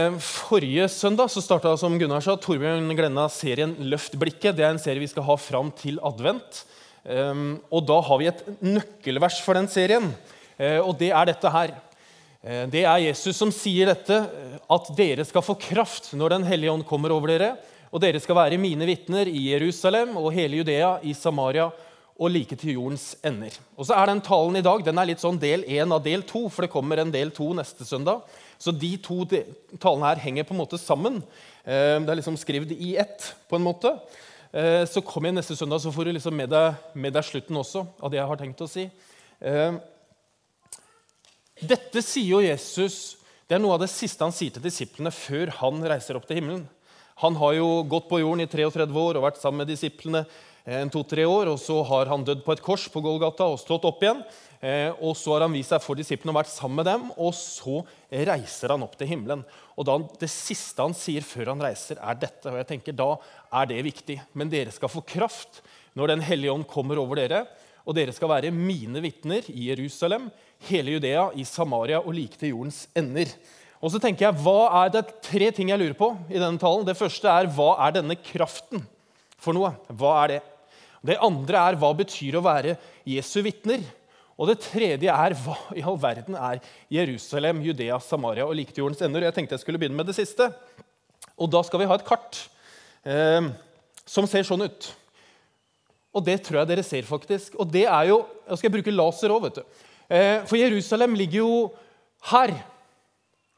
Eh, forrige søndag så starta som Gunnar sa, Torbjørn Glenna serien Løft blikket. Det er en serie vi skal ha fram til advent. Um, og da har vi et nøkkelvers for den serien, uh, og det er dette her. Uh, det er Jesus som sier dette, at dere skal få kraft når Den hellige ånd kommer over dere. Og dere skal være mine vitner i Jerusalem og hele Judea, i Samaria og like til jordens ender. Og så er Den talen i dag den er litt sånn del én av del to, for det kommer en del to neste søndag. Så de to talene her henger på en måte sammen. Eh, det er liksom skrevet i ett. på en måte. Eh, så kom jeg neste søndag, så får du liksom med deg, med deg slutten også av det jeg har tenkt å si. Eh, dette sier jo Jesus Det er noe av det siste han sier til disiplene før han reiser opp til himmelen. Han har jo gått på jorden i 33 år og vært sammen med disiplene en to-tre år. og Så har han dødd på et kors på Golgata og stått opp igjen. Eh, og Så har han vist seg for disiplene og vært sammen med dem, og så reiser han opp til himmelen. Og da, Det siste han sier før han reiser, er dette. og jeg tenker Da er det viktig. Men dere skal få kraft når Den hellige ånd kommer over dere. Og dere skal være mine vitner i Jerusalem, hele Judea, i Samaria og like til jordens ender. Og så tenker jeg, hva er Det tre ting jeg lurer på i denne talen. Det første er hva er denne kraften for noe? Hva er det? Det andre er hva betyr å være Jesu vitner? Og det tredje er hva i all verden er Jerusalem, Judea, Samaria og like til jordens ender? Jeg tenkte jeg skulle begynne med det siste. Og da skal vi ha et kart eh, som ser sånn ut. Og det tror jeg dere ser, faktisk. Og det er jo Jeg skal bruke laser òg, vet du. Eh, for Jerusalem ligger jo her,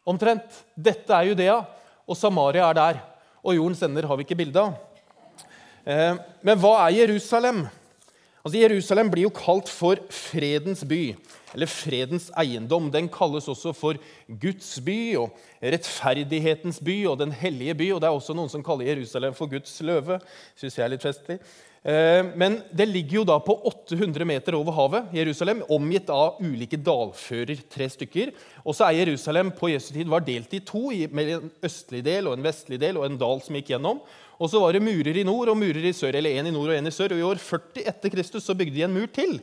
omtrent. Dette er Judea, og Samaria er der. Og jordens ender har vi ikke bilde av. Eh, men hva er Jerusalem? Altså, Jerusalem blir jo kalt for fredens by, eller fredens eiendom. Den kalles også for Guds by og rettferdighetens by og den hellige by. og Det er også noen som kaller Jerusalem for Guds løve. Synes jeg er litt festlig. Eh, men det ligger jo da på 800 meter over havet, Jerusalem, omgitt av ulike dalfører, tre stykker. Og så er Jerusalem på Jesu tid var delt i to, med en østlig del og en vestlig del og en dal som gikk gjennom. Og så var det murer i nord og murer i sør, eller én i nord og én i sør. Og i år 40 etter Kristus så bygde de en mur til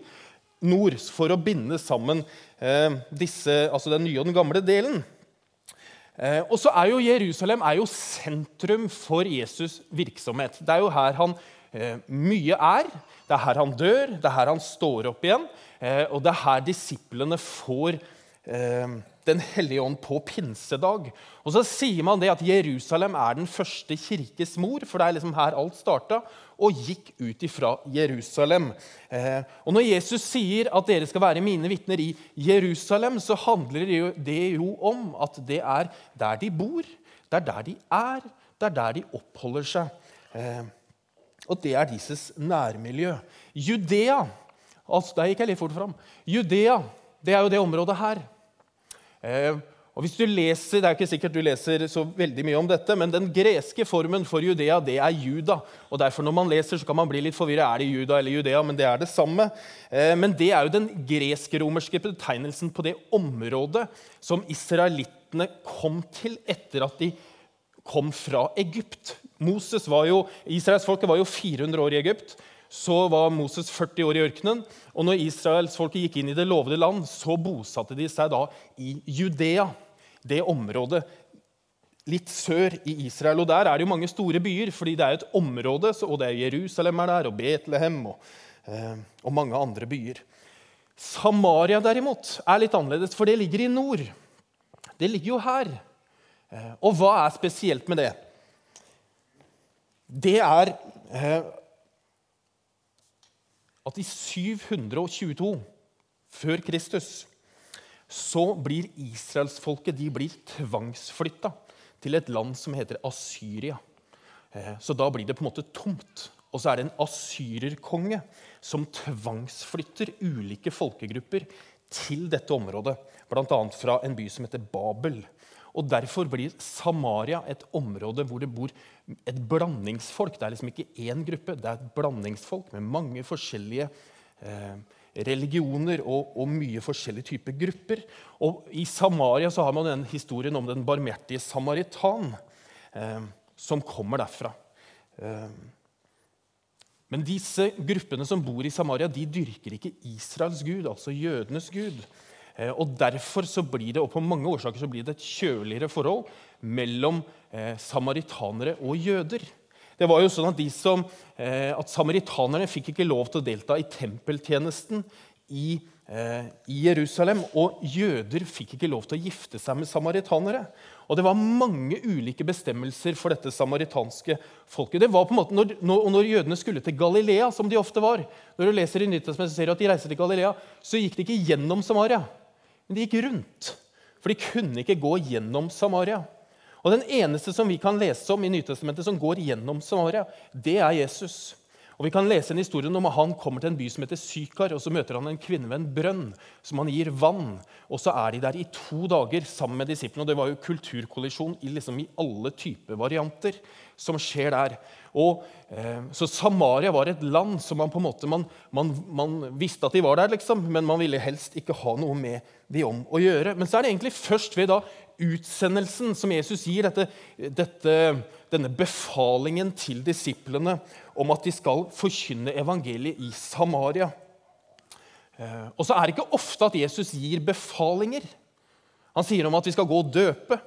nord for å binde sammen eh, disse, altså den nye og den gamle delen. Eh, og så er jo Jerusalem er jo sentrum for Jesus' virksomhet. Det er jo her han mye er. Det er her han dør, det er her han står opp igjen. Eh, og det er her disiplene får eh, den hellige ånd på pinsedag. Og så sier man det at Jerusalem er den første kirkes mor, for det er liksom her alt starta, og gikk ut ifra Jerusalem. Eh, og Når Jesus sier at dere skal være mine vitner i Jerusalem, så handler det jo om at det er der de bor, det er der de er, det er der de oppholder seg. Og det er deres nærmiljø. Judea altså, Der gikk jeg litt fort fram. Judea det er jo det området her. Eh, og hvis du leser, Det er ikke sikkert du leser så veldig mye om dette, men den greske formen for Judea det er Juda. og derfor Når man leser, så kan man bli litt forvirra. Er det Juda eller Judea? Men det er det samme. Eh, men det er jo den gresk-romerske betegnelsen på det området som israelittene kom til etter at de kom fra Egypt. Moses var jo, Israelsfolket var jo 400 år i Egypt så var Moses 40 år i ørkenen. Og når israelsfolket gikk inn i det lovede land, så bosatte de seg da i Judea, det området litt sør i Israel. Og Der er det jo mange store byer, fordi det er et område, og det er Jerusalem er der, og Betlehem og, eh, og mange andre byer. Samaria derimot er litt annerledes, for det ligger i nord. Det ligger jo her. Eh, og hva er spesielt med det? Det er eh, at i 722 før Kristus så blir israelsfolket tvangsflytta til et land som heter Asyria. Eh, så da blir det på en måte tomt. Og så er det en asyrerkonge som tvangsflytter ulike folkegrupper til dette området, bl.a. fra en by som heter Babel. Og Derfor blir Samaria et område hvor det bor et blandingsfolk. Det er liksom ikke én gruppe, det er et blandingsfolk med mange forskjellige eh, religioner og, og, mye forskjellige typer grupper. Og I Samaria så har man den historien om den barmhjertige samaritan eh, som kommer derfra. Eh, men disse gruppene som bor i Samaria, de dyrker ikke Israels gud, altså jødenes gud. Eh, og Derfor så blir det og på mange årsaker så blir det et kjøligere forhold mellom eh, samaritanere og jøder. Det var jo sånn At, som, eh, at samaritanerne fikk ikke lov til å delta i tempeltjenesten i, i Jerusalem. Og jøder fikk ikke lov til å gifte seg med samaritanere. Og Det var mange ulike bestemmelser for dette samaritanske folket. Det var på en måte, når, når, når jødene skulle til Galilea, som de ofte var Når du leser i Nyttestamentet, ser du at de reiser til Galilea, så gikk de ikke gjennom Samaria, men de gikk rundt. For de kunne ikke gå gjennom Samaria. Og Den eneste som vi kan lese om i Nytestamentet som går gjennom Samaria, det er Jesus. Og Vi kan lese en historie om at han kommer til en by som heter Sykar. og Så møter han en kvinne ved en brønn som han gir vann. Og Så er de der i to dager sammen med disiplene. og Det var jo kulturkollisjon i, liksom, i alle typer varianter som skjer der. Og, eh, så Samaria var et land som man på en måte, man, man, man, visste at de var der, liksom, men man ville helst ikke ha noe med de om å gjøre. Men så er det egentlig først ved da utsendelsen som Jesus gir dette, dette, denne befalingen til disiplene om at de skal forkynne evangeliet i Samaria. Eh, og så er det ikke ofte at Jesus gir befalinger. Han sier om at vi skal gå og døpe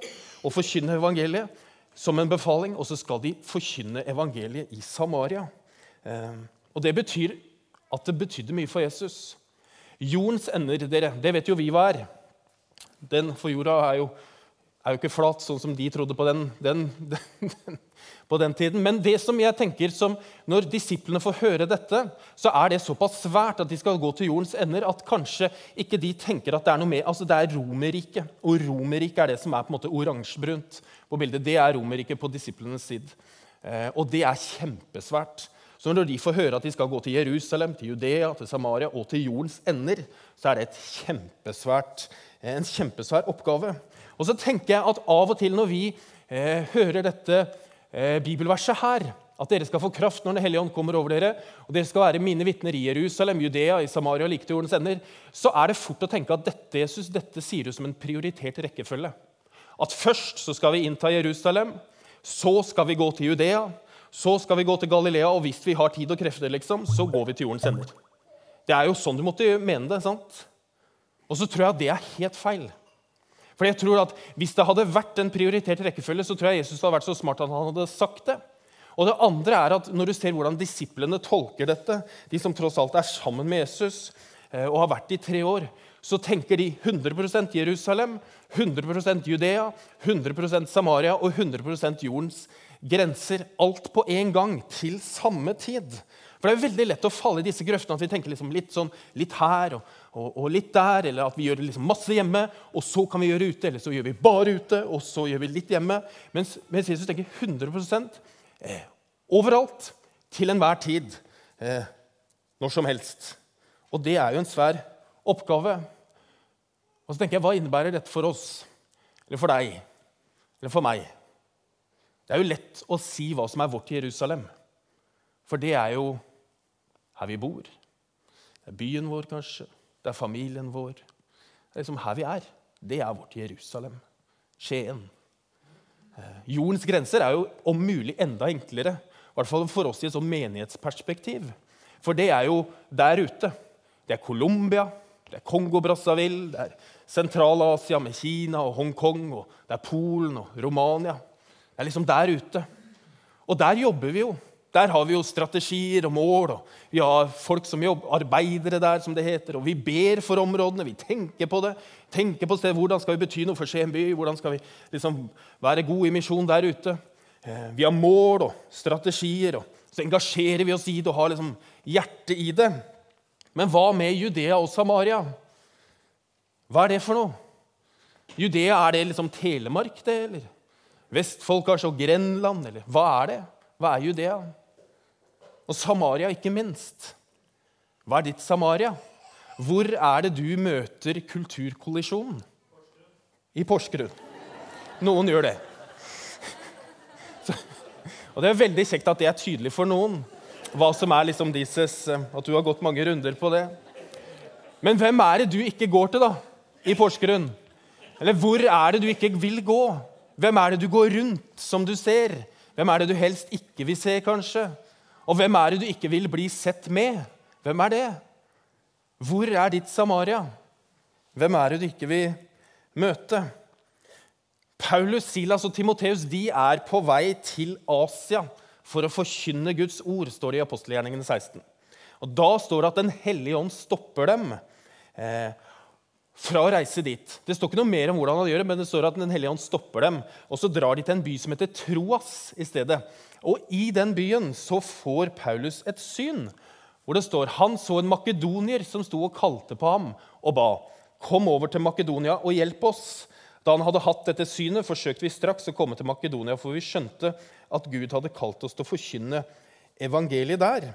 og forkynne evangeliet som en befaling, og så skal de forkynne evangeliet i Samaria. Eh, og Det betyr at det betydde mye for Jesus. Jordens ender, dere, det vet jo vi hva er. Den for jorda er jo er jo ikke flat, sånn som de trodde på den, den, den, på den tiden. Men det som jeg tenker som, når disiplene får høre dette, så er det såpass svært at de skal gå til jordens ender, at kanskje ikke de tenker at det er noe mer Altså, det er Romerriket. Og Romerriket er det som er på en måte oransjebrunt på bildet. Det er Romerriket på disiplenes side. Eh, og det er kjempesvært. Så når de får høre at de skal gå til Jerusalem, til Judea, til Samaria og til jordens ender, så er det kjempesvært, en kjempesvær oppgave. Og så tenker jeg at av og til når vi eh, hører dette eh, bibelverset her, at dere skal få kraft når Den hellige ånd kommer over dere, og dere skal være mine vitner i Jerusalem, Judea, i Samaria like til jordens ender, så er det fort å tenke at dette, Jesus, dette sier du som en prioritert rekkefølge. At først så skal vi innta Jerusalem, så skal vi gå til Judea, så skal vi gå til Galilea, og hvis vi har tid og krefter, liksom, så går vi til jordens ender. Det er jo sånn du måtte mene det. sant? Og så tror jeg at det er helt feil. For jeg tror at Hvis det hadde vært en prioritert rekkefølge, så tror jeg Jesus hadde vært så smart at han hadde sagt det. Og det andre er at Når du ser hvordan disiplene tolker dette, de som tross alt er sammen med Jesus eh, og har vært i tre år, så tenker de 100% Jerusalem, 100% Judea, 100% Samaria og 100% jordens grenser. Alt på en gang, til samme tid. For Det er veldig lett å falle i disse grøftene at vi tenker liksom litt, sånn, litt her og, og, og, litt der, eller at vi gjør liksom masse hjemme, og så kan vi gjøre ute, eller så gjør vi bare ute, og så gjør vi litt hjemme. Mens, mens Jesus tenker 100 eh, overalt, til enhver tid, eh, når som helst. Og det er jo en svær oppgave. Og så tenker jeg, Hva innebærer dette for oss, eller for deg, eller for meg? Det er jo lett å si hva som er vårt Jerusalem. For det er jo her vi bor. Det er byen vår, kanskje. Det er familien vår. Det er liksom her vi er. Det er vårt Jerusalem. Skien. Eh, jordens grenser er jo om mulig enda enklere, i hvert fall for oss i et sånn menighetsperspektiv. For det er jo der ute. Det er Colombia, det er Kongo-Brazzaville, det er Sentral-Asia med Kina og Hongkong, og det er Polen og Romania. Det er liksom der ute. Og der jobber vi jo. Der har vi jo strategier og mål, og vi har folk som jobber, arbeidere der, som det heter. Og vi ber for områdene, vi tenker på det. tenker på stedet, Hvordan skal vi bety noe for Skien by? Hvordan skal vi liksom være gode i misjon der ute? Eh, vi har mål og strategier, og så engasjerer vi oss i det og har liksom hjertet i det. Men hva med Judea og Samaria? Hva er det for noe? Judea, er det liksom Telemark, det, eller? Vestfold kanskje og Grenland, eller hva er det? Hva er Judea? Og Samaria, ikke minst. Hva er ditt Samaria? Hvor er det du møter kulturkollisjonen? I Porsgrunn. Noen gjør det. Så, og Det er veldig kjekt at det er tydelig for noen hva som er liksom dieses, eh, at du har gått mange runder på det. Men hvem er det du ikke går til da, i Porsgrunn? Eller hvor er det du ikke vil gå? Hvem er det du går rundt som du ser? Hvem er det du helst ikke vil se, kanskje? Og hvem er det du ikke vil bli sett med? Hvem er det? Hvor er ditt Samaria? Hvem er det du ikke vil møte? Paulus, Silas og Timoteus de er på vei til Asia for å forkynne Guds ord, står det i apostelgjerningene 16. Og Da står det at Den hellige ånd stopper dem eh, fra å reise dit. Det står ikke noe mer om hvordan han gjør det, men det står at Den hellige ånd stopper dem. Og Så drar de til en by som heter Troas i stedet. Og I den byen så får Paulus et syn hvor det står han så en makedonier som sto og kalte på ham og ba. Kom over til Makedonia og hjelp oss. Da han hadde hatt dette synet, forsøkte vi straks å komme til Makedonia, for vi skjønte at Gud hadde kalt oss til å forkynne evangeliet der.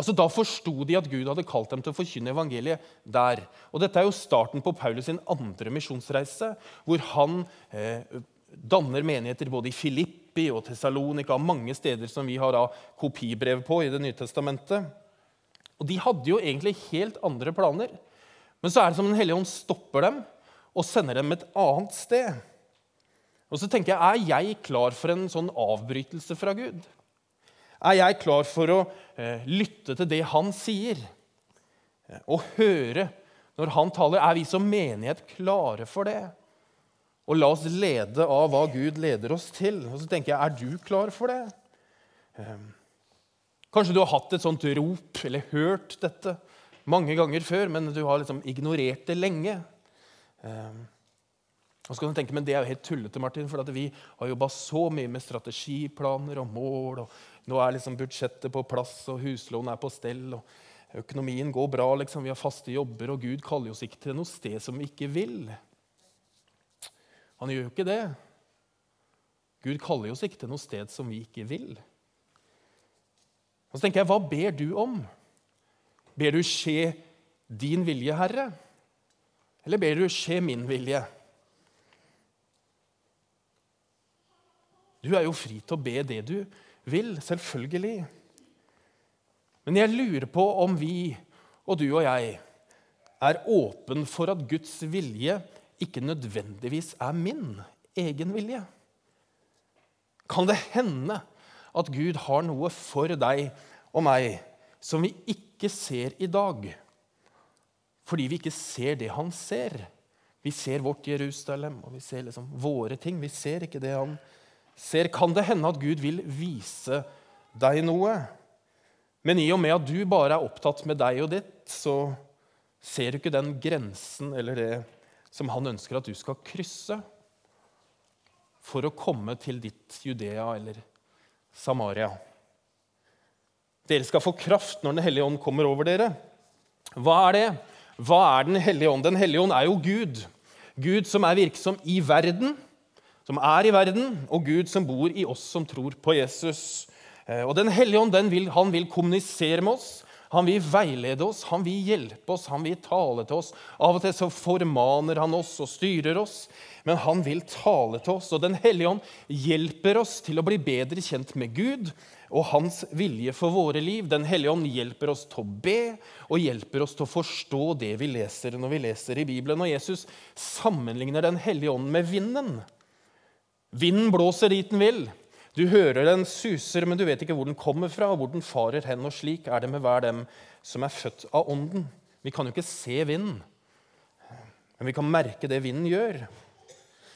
Altså, Da forsto de at Gud hadde kalt dem til å forkynne evangeliet der. Og Dette er jo starten på Paulus sin andre misjonsreise, hvor han eh, danner menigheter både i Filippi og Tessalonika, mange steder som vi har da kopibrev på i Det nye testamentet. Og De hadde jo egentlig helt andre planer. Men så er det som Den hellige ånd stopper dem og sender dem et annet sted. Og så tenker jeg, Er jeg klar for en sånn avbrytelse fra Gud? Er jeg klar for å eh, lytte til det han sier? Eh, og høre når han taler? Er vi som menighet klare for det? Og la oss lede av hva Gud leder oss til. Og så tenker jeg, Er du klar for det? Eh, kanskje du har hatt et sånt rop eller hørt dette mange ganger før, men du har liksom ignorert det lenge. Eh, og så kan du tenke, men Det er jo helt tullete, Martin, for vi har jobba så mye med strategiplaner og mål. og Nå er liksom budsjettet på plass, og huslånet er på stell. og Økonomien går bra, liksom. vi har faste jobber, og Gud kaller oss ikke til noe sted som vi ikke vil. Han gjør jo ikke det. Gud kaller oss ikke til noe sted som vi ikke vil. Og så tenker jeg, Hva ber du om? Ber du skje din vilje, Herre? Eller ber du skje min vilje? Du er jo fri til å be det du vil, selvfølgelig. Men jeg lurer på om vi, og du og jeg, er åpen for at Guds vilje ikke nødvendigvis er min egen vilje. Kan det hende at Gud har noe for deg og meg som vi ikke ser i dag? Fordi vi ikke ser det han ser. Vi ser vårt Jerusalem og vi ser liksom våre ting. Vi ser ikke det han ser ser, kan det hende at Gud vil vise deg noe. Men i og med at du bare er opptatt med deg og ditt, så ser du ikke den grensen eller det som han ønsker at du skal krysse for å komme til ditt Judea eller Samaria. Dere skal få kraft når Den hellige ånd kommer over dere. Hva er det? Hva er Den hellige ånd? Den hellige ånd er jo Gud. Gud som er virksom i verden, som er i verden, og Gud som bor i oss som tror på Jesus. Eh, og Den hellige ånd den vil, han vil kommunisere med oss. Han vil veilede oss, han vil hjelpe oss, han vil tale til oss. Av og til så formaner han oss og styrer oss, men han vil tale til oss. Og Den hellige ånd hjelper oss til å bli bedre kjent med Gud og hans vilje for våre liv. Den hellige ånd hjelper oss til å be og hjelper oss til å forstå det vi leser når vi leser i Bibelen. Og Jesus sammenligner Den hellige ånd med vinden. Vinden blåser dit den vil. Du hører den suser, men du vet ikke hvor den kommer fra, og hvor den farer hen. Og slik er det med hver dem som er født av Ånden. Vi kan jo ikke se vinden, men vi kan merke det vinden gjør.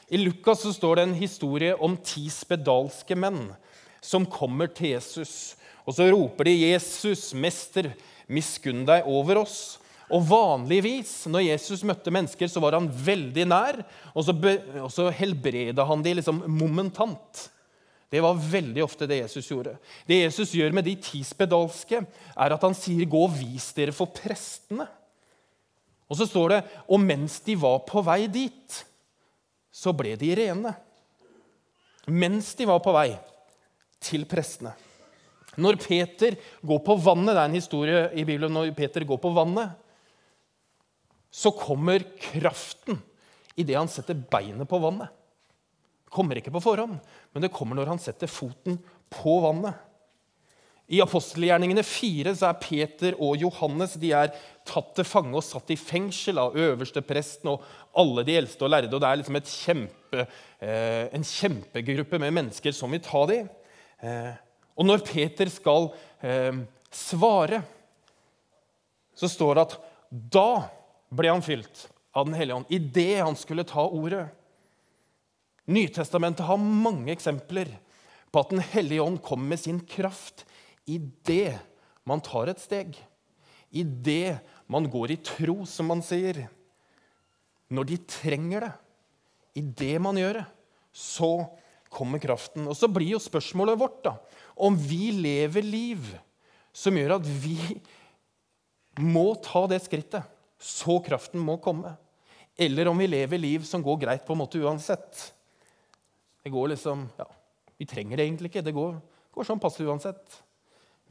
I Lukas så står det en historie om ti spedalske menn som kommer til Jesus. Og så roper de 'Jesus, mester, miskunn deg over oss'. Og Vanligvis når Jesus møtte mennesker, så var han veldig nær, og så, og så helbreda han de liksom momentant. Det var veldig ofte det Jesus gjorde. Det Jesus gjør med de ti spedalske, er at han sier, 'Gå og vis dere for prestene'. Og så står det, 'Og mens de var på vei dit, så ble de rene'. Mens de var på vei til prestene. Når Peter går på vannet, Det er en historie i Bibelen når Peter går på vannet så kommer kraften idet han setter beinet på vannet. Det kommer ikke på forhånd, men det kommer når han setter foten på vannet. I apostelgjerningene fire så er Peter og Johannes de er tatt til fange og satt i fengsel av øverstepresten og alle de eldste og lærde. og Det er liksom kjempe, eh, en kjempegruppe med mennesker som vil ta dem. Eh, og når Peter skal eh, svare, så står det at da ble han fylt av Den hellige ånd idet han skulle ta ordet. Nytestamentet har mange eksempler på at Den hellige ånd kommer med sin kraft idet man tar et steg. Idet man går i tro, som man sier. Når de trenger det. Idet man gjør det, så kommer kraften. Og Så blir jo spørsmålet vårt da, om vi lever liv som gjør at vi må ta det skrittet, så kraften må komme. Eller om vi lever liv som går greit på en måte uansett. Det går liksom, ja, Vi trenger det egentlig ikke. Det går, går sånn passe uansett.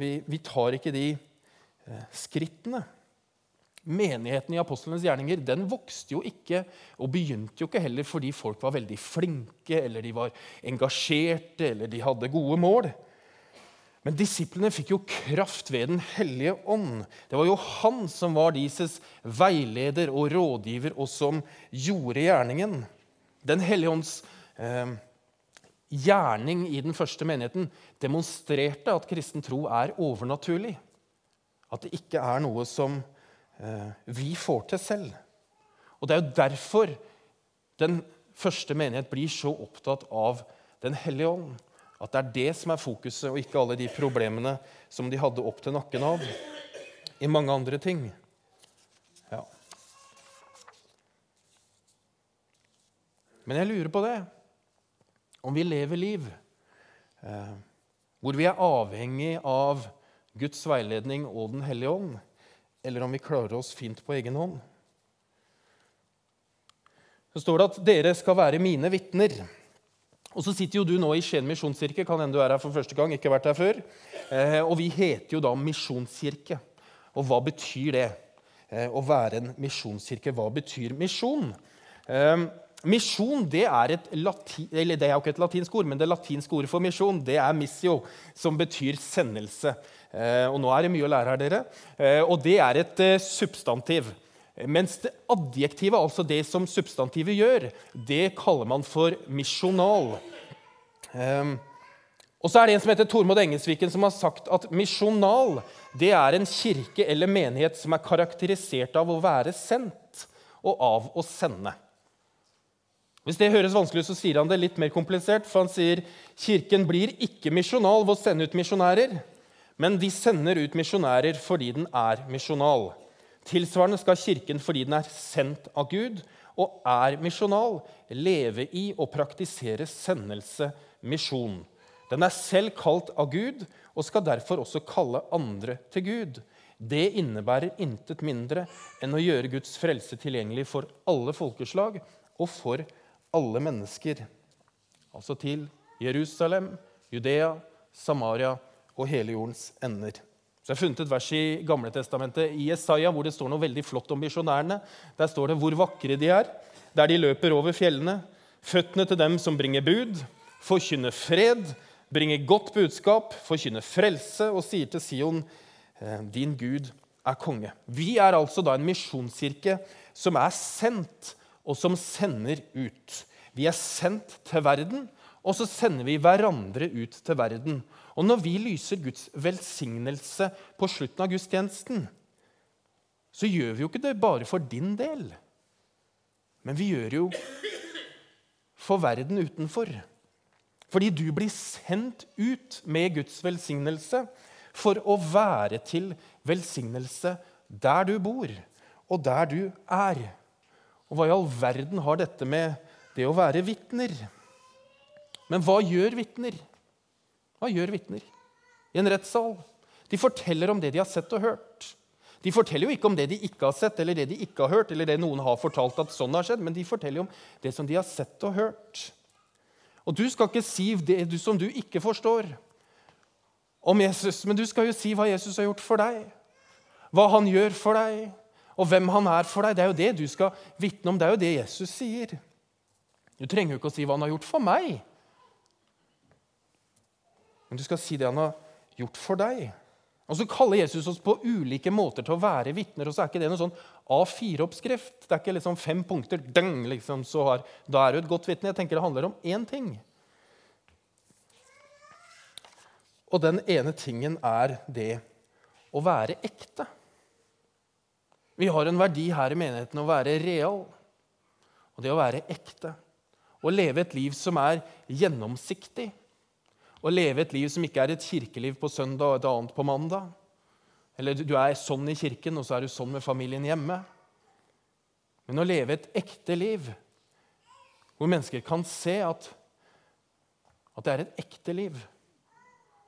Vi, vi, tar ikke de eh, skrittene. Menigheten i apostlenes gjerninger den vokste jo ikke og begynte jo ikke heller fordi folk var veldig flinke eller de var engasjerte eller de hadde gode mål. Men disiplene fikk jo kraft ved Den hellige ånd. Det var jo han som var deres veileder og rådgiver, og som gjorde gjerningen. Den hellige ånds eh, gjerning i den første menigheten demonstrerte at kristen tro er overnaturlig. At det ikke er noe som Eh, vi får til selv. Og Det er jo derfor den første menighet blir så opptatt av Den hellige ånd. At det er det som er fokuset, og ikke alle de problemene som de hadde opp til nakken av i mange andre ting. Ja. Men jeg lurer på det. Om vi lever liv eh, hvor vi er avhengig av Guds veiledning og Den hellige ånd, eller om vi klarer oss fint på egen hånd. Så står det at dere skal være mine vitner. Og så sitter jo du nå i Skien misjonskirke. Kan hende du er her for første gang. ikke vært her før. Eh, og vi heter jo da misjonskirke. Og hva betyr det? Eh, å være en misjonskirke. Hva betyr misjon? Eh, misjon det er, et latin, eller det er jo ikke et latinsk ord, men det latinske ordet for misjon det er missio, som betyr sendelse. Eh, og nå er det mye å lære her, dere. Eh, og det er et eh, substantiv. Mens det adjektivet, altså det som substantivet gjør, det kaller man for misjonal. Og så er det en som heter Tormod Engelsviken, som har sagt at misjonal det er en kirke eller menighet som er karakterisert av å være sendt og av å sende. Hvis det høres vanskelig ut, så sier han det litt mer komplisert. For han sier kirken blir ikke misjonal ved å sende ut misjonærer. Men de sender ut misjonærer fordi den er misjonal. Tilsvarende skal Kirken fordi den er sendt av Gud og er misjonal, leve i og praktisere sendelse, misjon. Den er selv kalt av Gud og skal derfor også kalle andre til Gud. Det innebærer intet mindre enn å gjøre Guds frelse tilgjengelig for alle folkeslag og for alle mennesker. Altså til Jerusalem, Judea, Samaria og hele jordens ender. Så Jeg har funnet et vers i Gamle Testamentet, i Jesaja, hvor det står noe veldig flott om misjonærene. Der står det hvor vakre de er, der de løper over fjellene. Føttene til dem som bringer bud, forkynner fred, bringe godt budskap, forkynne frelse og sier til Sion, «Eh, din Gud er konge. Vi er altså da en misjonskirke som er sendt, og som sender ut. Vi er sendt til verden, og så sender vi hverandre ut til verden. Og når vi lyser Guds velsignelse på slutten av gudstjenesten, så gjør vi jo ikke det bare for din del, men vi gjør jo for verden utenfor. Fordi du blir sendt ut med Guds velsignelse for å være til velsignelse der du bor, og der du er. Og hva i all verden har dette med det å være vitner? Men hva gjør vitner? Hva gjør vitner i en rettssal? De forteller om det de har sett og hørt. De forteller jo ikke om det de ikke har sett, eller det de ikke har hørt, eller det noen har fortalt at sånn har skjedd, men de forteller om det som de har sett og hørt. Og du skal ikke si det som du ikke forstår om Jesus, men du skal jo si hva Jesus har gjort for deg, hva han gjør for deg, og hvem han er for deg. Det er jo det du skal vitne om. Det er jo det Jesus sier. Du trenger jo ikke å si hva han har gjort for meg. Men du skal si det han har gjort for deg. Og Så kaller Jesus oss på ulike måter til å være vitner. og så er ikke det noen sånn A4-oppskrift. Det er ikke liksom fem punkter. Dang, liksom, så har, da er du et godt vitne. Jeg tenker Det handler om én ting. Og den ene tingen er det å være ekte. Vi har en verdi her i menigheten å være real, og det å være ekte. Å leve et liv som er gjennomsiktig. Å leve et liv som ikke er et kirkeliv på søndag og et annet på mandag. Eller du er sånn i kirken, og så er du sånn med familien hjemme. Men å leve et ekte liv hvor mennesker kan se at, at det er et ekte liv.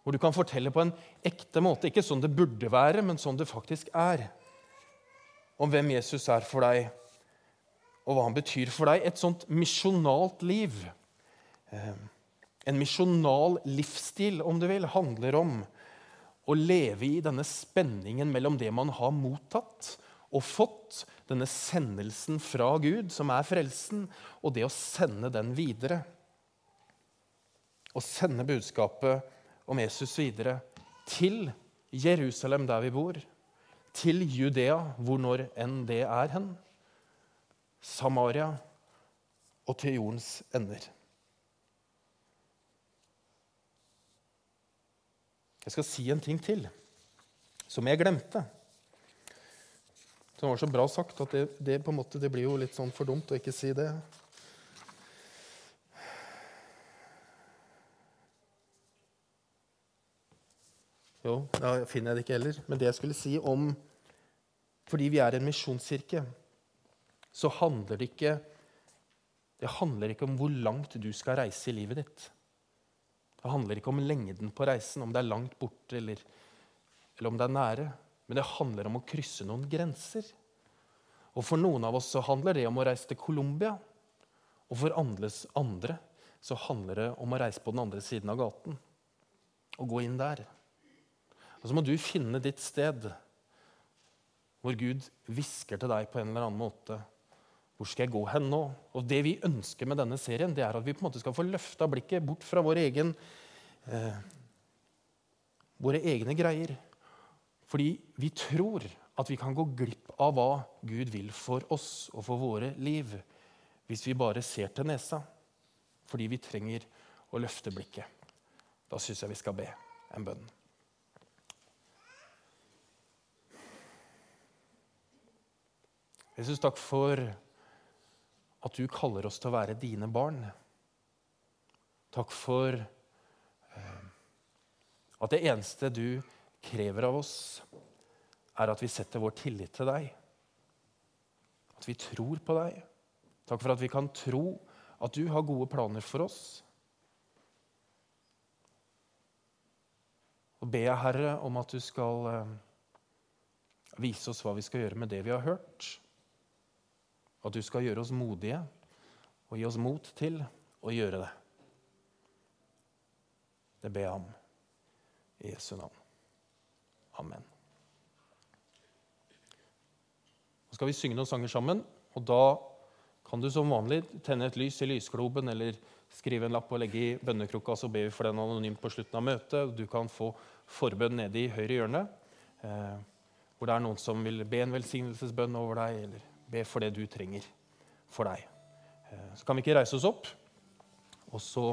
Hvor du kan fortelle på en ekte måte, ikke sånn det burde være, men sånn det faktisk er. Om hvem Jesus er for deg, og hva han betyr for deg. Et sånt misjonalt liv, eh, en misjonal livsstil, om du vil, handler om å leve i denne spenningen mellom det man har mottatt og fått, denne sendelsen fra Gud, som er frelsen, og det å sende den videre. Å sende budskapet om Jesus videre til Jerusalem, der vi bor, til Judea, hvor når enn det er hen, Samaria og til jordens ender. Jeg skal si en ting til som jeg glemte. Det var så bra sagt at det, det, måte, det blir jo litt sånn for dumt å ikke si det. Jo, da finner jeg det ikke heller. Men det jeg skulle si om Fordi vi er en misjonskirke, så handler det ikke Det handler ikke om hvor langt du skal reise i livet ditt. Det handler ikke om lengden på reisen, om det er langt borte eller, eller om det er nære. Men det handler om å krysse noen grenser. Og For noen av oss så handler det om å reise til Colombia. Og for andres andre så handler det om å reise på den andre siden av gaten og gå inn der. Og så må du finne ditt sted hvor Gud hvisker til deg på en eller annen måte. Hvor skal jeg gå hen nå? Og Det vi ønsker med denne serien, det er at vi på en måte skal få løfta blikket bort fra vår egen, eh, våre egne greier fordi vi tror at vi kan gå glipp av hva Gud vil for oss og for våre liv, hvis vi bare ser til nesa. Fordi vi trenger å løfte blikket. Da syns jeg vi skal be en bønn. Jesus, takk for at du kaller oss til å være dine barn. Takk for eh, at det eneste du krever av oss, er at vi setter vår tillit til deg. At vi tror på deg. Takk for at vi kan tro at du har gode planer for oss. Og ber jeg, Herre, om at du skal eh, vise oss hva vi skal gjøre med det vi har hørt. At du skal gjøre oss modige og gi oss mot til å gjøre det. Det ber jeg om i Jesu navn. Amen. Nå skal vi synge noen sanger sammen, og da kan du som vanlig tenne et lys i lysgloben eller skrive en lapp og legge i bønnekrukka, så ber vi for den anonymt på slutten av møtet. Du kan få forbønn nede i høyre hjørne, eh, hvor det er noen som vil be en velsignelsesbønn over deg, eller be for det du trenger for deg. Eh, så kan vi ikke reise oss opp, og så